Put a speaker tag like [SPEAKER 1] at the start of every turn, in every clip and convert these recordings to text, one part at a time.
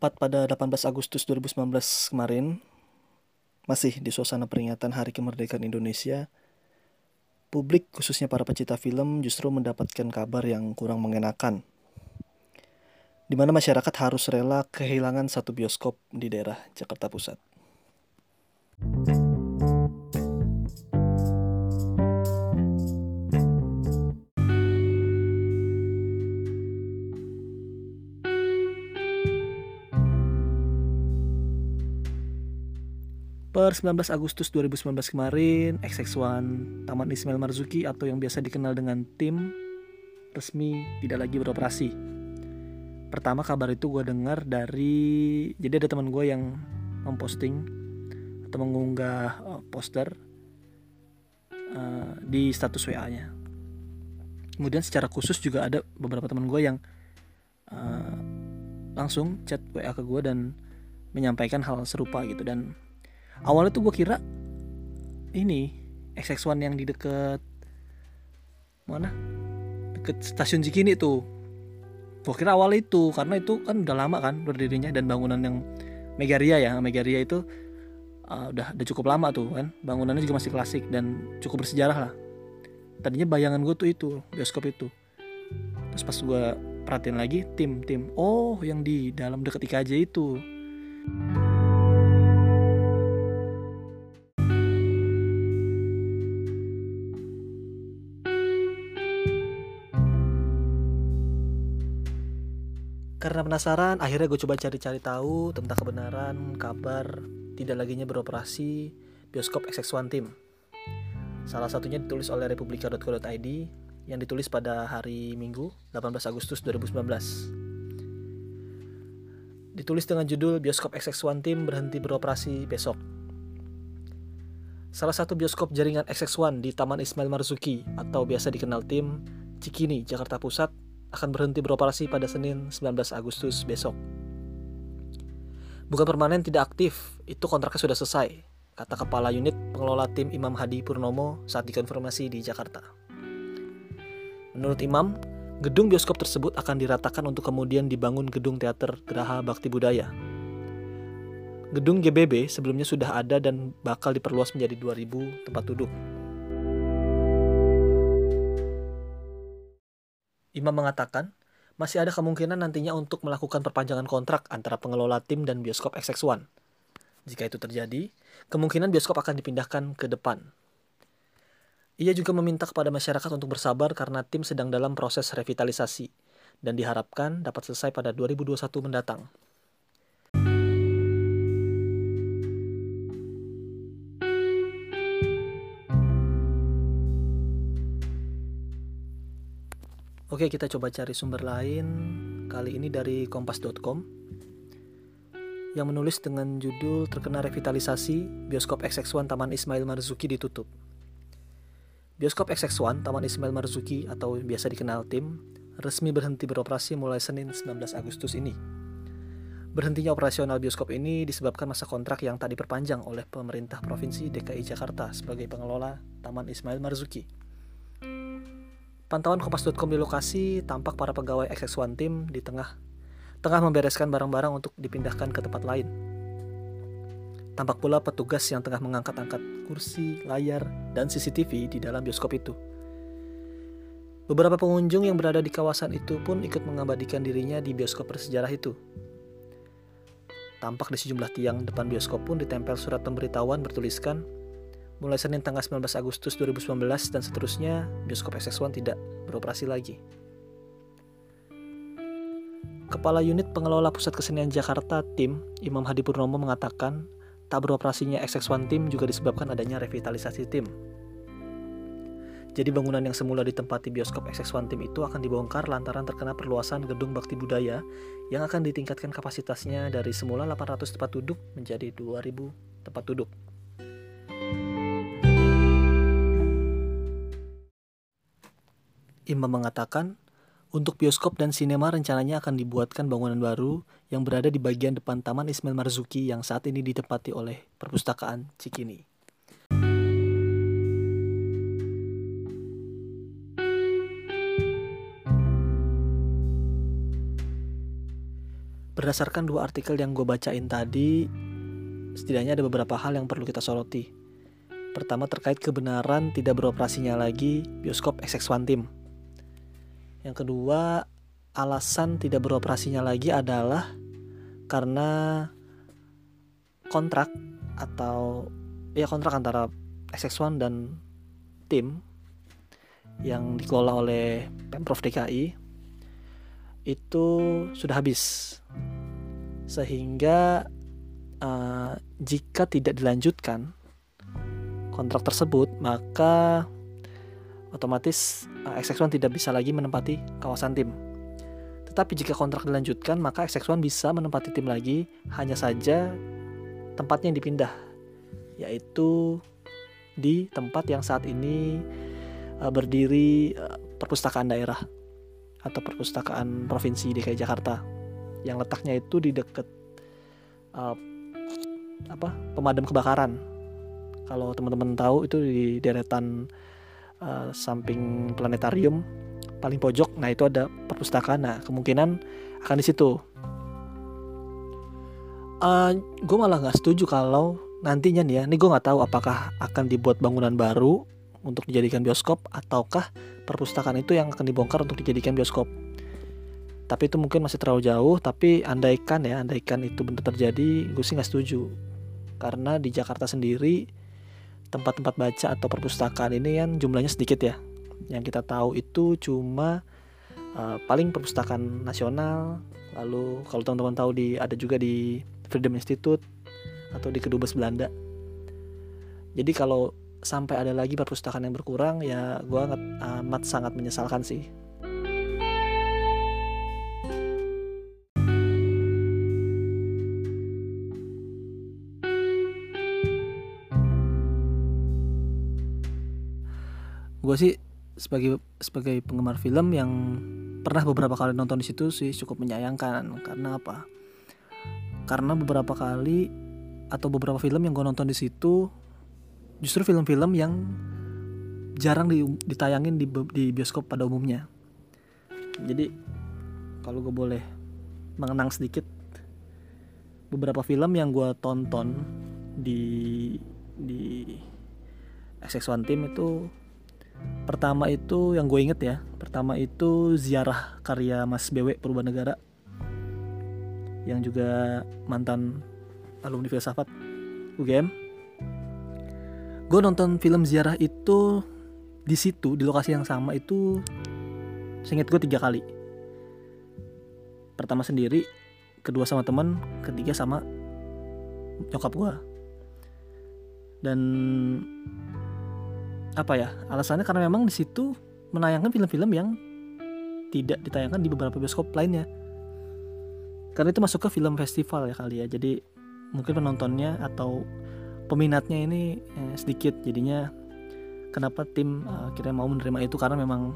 [SPEAKER 1] tepat pada 18 Agustus 2019 kemarin, masih di suasana peringatan Hari Kemerdekaan Indonesia, publik khususnya para pecinta film justru mendapatkan kabar yang kurang mengenakan. Di mana masyarakat harus rela kehilangan satu bioskop di daerah Jakarta Pusat. Per 19 Agustus 2019 kemarin, XX1 Taman Ismail Marzuki atau yang biasa dikenal dengan tim resmi tidak lagi beroperasi. Pertama kabar itu gue dengar dari jadi ada teman gue yang memposting atau mengunggah uh, poster uh, di status WA-nya. Kemudian secara khusus juga ada beberapa teman gue yang uh, langsung chat WA ke gue dan menyampaikan hal serupa gitu dan awalnya tuh gue kira ini XX1 yang di deket mana? Deket stasiun Cikini tuh. Gue kira awal itu karena itu kan udah lama kan berdirinya dan bangunan yang Megaria ya. Megaria itu uh, udah udah cukup lama tuh kan. Bangunannya juga masih klasik dan cukup bersejarah lah. Tadinya bayangan gue tuh itu bioskop itu. Terus pas gue perhatiin lagi tim tim oh yang di dalam deket IKJ itu penasaran, akhirnya gue coba cari-cari tahu tentang kebenaran kabar tidak laginya beroperasi bioskop XX1 Team. Salah satunya ditulis oleh republika.co.id yang ditulis pada hari Minggu 18 Agustus 2019. Ditulis dengan judul Bioskop XX1 Team berhenti beroperasi besok. Salah satu bioskop jaringan XX1 di Taman Ismail Marzuki atau biasa dikenal tim Cikini, Jakarta Pusat akan berhenti beroperasi pada Senin 19 Agustus besok. Bukan permanen tidak aktif, itu kontraknya sudah selesai, kata Kepala Unit Pengelola Tim Imam Hadi Purnomo saat dikonfirmasi di Jakarta. Menurut Imam, gedung bioskop tersebut akan diratakan untuk kemudian dibangun gedung teater Geraha Bakti Budaya. Gedung GBB sebelumnya sudah ada dan bakal diperluas menjadi 2000 tempat duduk. Imam mengatakan, masih ada kemungkinan nantinya untuk melakukan perpanjangan kontrak antara pengelola tim dan bioskop XX1. Jika itu terjadi, kemungkinan bioskop akan dipindahkan ke depan. Ia juga meminta kepada masyarakat untuk bersabar karena tim sedang dalam proses revitalisasi dan diharapkan dapat selesai pada 2021 mendatang. Oke, kita coba cari sumber lain. Kali ini dari kompas.com yang menulis dengan judul terkena revitalisasi Bioskop XX1 Taman Ismail Marzuki ditutup. Bioskop XX1 Taman Ismail Marzuki atau biasa dikenal tim resmi berhenti beroperasi mulai Senin 19 Agustus ini. Berhentinya operasional bioskop ini disebabkan masa kontrak yang tak diperpanjang oleh pemerintah Provinsi DKI Jakarta sebagai pengelola Taman Ismail Marzuki. Pantauan Kompas.com di lokasi tampak para pegawai XX1 Team di tengah tengah membereskan barang-barang untuk dipindahkan ke tempat lain. Tampak pula petugas yang tengah mengangkat-angkat kursi, layar, dan CCTV di dalam bioskop itu. Beberapa pengunjung yang berada di kawasan itu pun ikut mengabadikan dirinya di bioskop bersejarah itu. Tampak di sejumlah tiang depan bioskop pun ditempel surat pemberitahuan bertuliskan mulai Senin tanggal 19 Agustus 2019 dan seterusnya, bioskop XX1 tidak beroperasi lagi. Kepala Unit Pengelola Pusat Kesenian Jakarta Tim, Imam Hadi Purnomo mengatakan, tak beroperasinya XX1 Tim juga disebabkan adanya revitalisasi tim. Jadi bangunan yang semula ditempati bioskop XX1 Tim itu akan dibongkar lantaran terkena perluasan gedung bakti budaya yang akan ditingkatkan kapasitasnya dari semula 800 tempat duduk menjadi 2000 tempat duduk. Imam mengatakan, untuk bioskop dan sinema rencananya akan dibuatkan bangunan baru yang berada di bagian depan Taman Ismail Marzuki yang saat ini ditempati oleh Perpustakaan Cikini. Berdasarkan dua artikel yang gue bacain tadi, setidaknya ada beberapa hal yang perlu kita soroti. Pertama terkait kebenaran tidak beroperasinya lagi bioskop XX1 Team. Yang kedua, alasan tidak beroperasinya lagi adalah karena kontrak atau ya kontrak antara XX1 dan tim yang dikelola oleh Pemprov DKI itu sudah habis. Sehingga uh, jika tidak dilanjutkan kontrak tersebut maka otomatis uh, XX1 tidak bisa lagi menempati kawasan tim. Tetapi jika kontrak dilanjutkan maka XX1 bisa menempati tim lagi hanya saja tempatnya yang dipindah yaitu di tempat yang saat ini uh, berdiri uh, perpustakaan daerah atau perpustakaan provinsi DKI Jakarta yang letaknya itu di dekat uh, apa pemadam kebakaran kalau teman-teman tahu itu di deretan uh, samping planetarium paling pojok nah itu ada perpustakaan nah kemungkinan akan di situ uh, gue malah nggak setuju kalau nantinya nih ya ini gue nggak tahu apakah akan dibuat bangunan baru untuk dijadikan bioskop ataukah perpustakaan itu yang akan dibongkar untuk dijadikan bioskop. Tapi itu mungkin masih terlalu jauh, tapi andaikan ya, andaikan itu benar terjadi, gue sih nggak setuju. Karena di Jakarta sendiri tempat-tempat baca atau perpustakaan ini kan jumlahnya sedikit ya. Yang kita tahu itu cuma uh, paling perpustakaan nasional, lalu kalau teman-teman tahu di ada juga di Freedom Institute atau di Kedubes Belanda. Jadi kalau sampai ada lagi perpustakaan yang berkurang ya gue amat sangat menyesalkan sih gue sih sebagai sebagai penggemar film yang pernah beberapa kali nonton di situ sih cukup menyayangkan karena apa karena beberapa kali atau beberapa film yang gue nonton di situ justru film-film yang jarang ditayangin di, di bioskop pada umumnya. Jadi kalau gue boleh mengenang sedikit beberapa film yang gue tonton di di XX1 Team itu pertama itu yang gue inget ya pertama itu ziarah karya Mas BW Negara yang juga mantan alumni filsafat UGM gue nonton film ziarah itu di situ di lokasi yang sama itu singkat gue tiga kali. Pertama sendiri kedua sama teman ketiga sama nyokap gue. Dan apa ya alasannya karena memang di situ menayangkan film-film yang tidak ditayangkan di beberapa bioskop lainnya karena itu masuk ke film festival ya kali ya jadi mungkin penontonnya atau peminatnya ini eh, sedikit jadinya kenapa tim uh, akhirnya mau menerima itu karena memang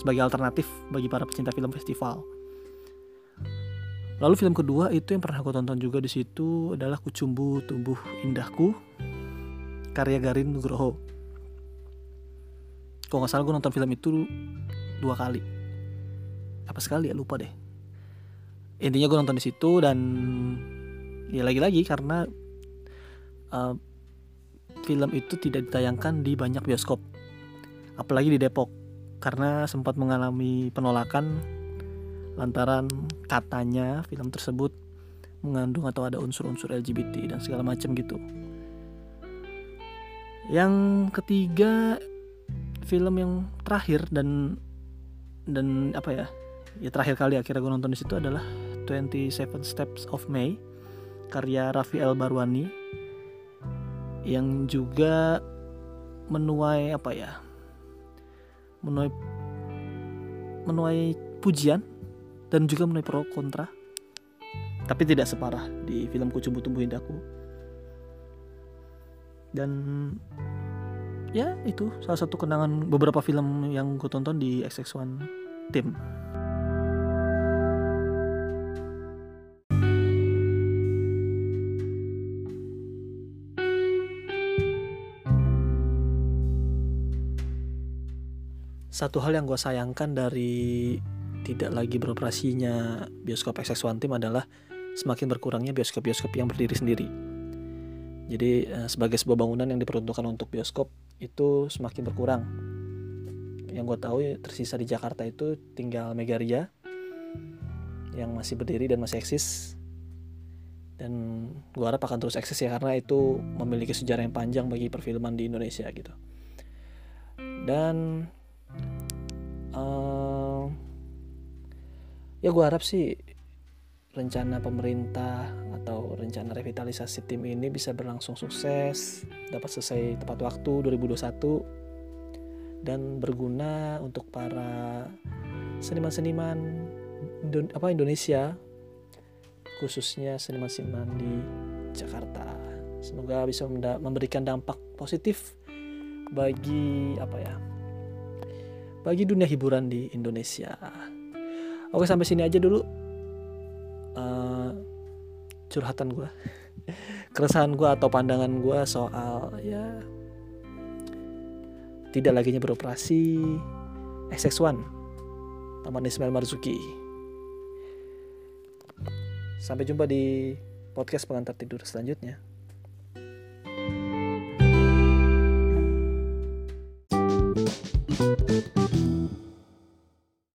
[SPEAKER 1] sebagai alternatif bagi para pecinta film festival. Lalu film kedua itu yang pernah aku tonton juga di situ adalah Kucumbu Tumbuh Indahku karya Garin Nugroho. Kalau nggak salah gue nonton film itu dua kali. Apa sekali ya lupa deh. Intinya gue nonton di situ dan ya lagi-lagi karena uh, film itu tidak ditayangkan di banyak bioskop, apalagi di Depok, karena sempat mengalami penolakan lantaran katanya film tersebut mengandung atau ada unsur-unsur LGBT dan segala macam gitu. Yang ketiga film yang terakhir dan dan apa ya ya terakhir kali akhirnya gue nonton di situ adalah 27 Steps of May karya Raffi El Barwani yang juga menuai apa ya menuai menuai pujian dan juga menuai pro kontra tapi tidak separah di film Kucumbu Tumbuh Indahku dan ya itu salah satu kenangan beberapa film yang gue tonton di XX1 Team satu hal yang gue sayangkan dari tidak lagi beroperasinya bioskop XX1 Team adalah semakin berkurangnya bioskop-bioskop yang berdiri sendiri. Jadi uh, sebagai sebuah bangunan yang diperuntukkan untuk bioskop itu semakin berkurang. Yang gue tahu tersisa di Jakarta itu tinggal Megaria yang masih berdiri dan masih eksis dan gue harap akan terus eksis ya karena itu memiliki sejarah yang panjang bagi perfilman di Indonesia gitu dan uh, ya gue harap sih rencana pemerintah atau rencana revitalisasi tim ini bisa berlangsung sukses dapat selesai tepat waktu 2021 dan berguna untuk para seniman-seniman apa Indonesia khususnya seniman-seniman di Jakarta. Semoga bisa memberikan dampak positif bagi apa ya? Bagi dunia hiburan di Indonesia. Oke sampai sini aja dulu curhatan gue, keresahan gue atau pandangan gue soal ya tidak lagi beroperasi XX1 Taman Ismail Marzuki. Sampai jumpa di podcast pengantar tidur selanjutnya.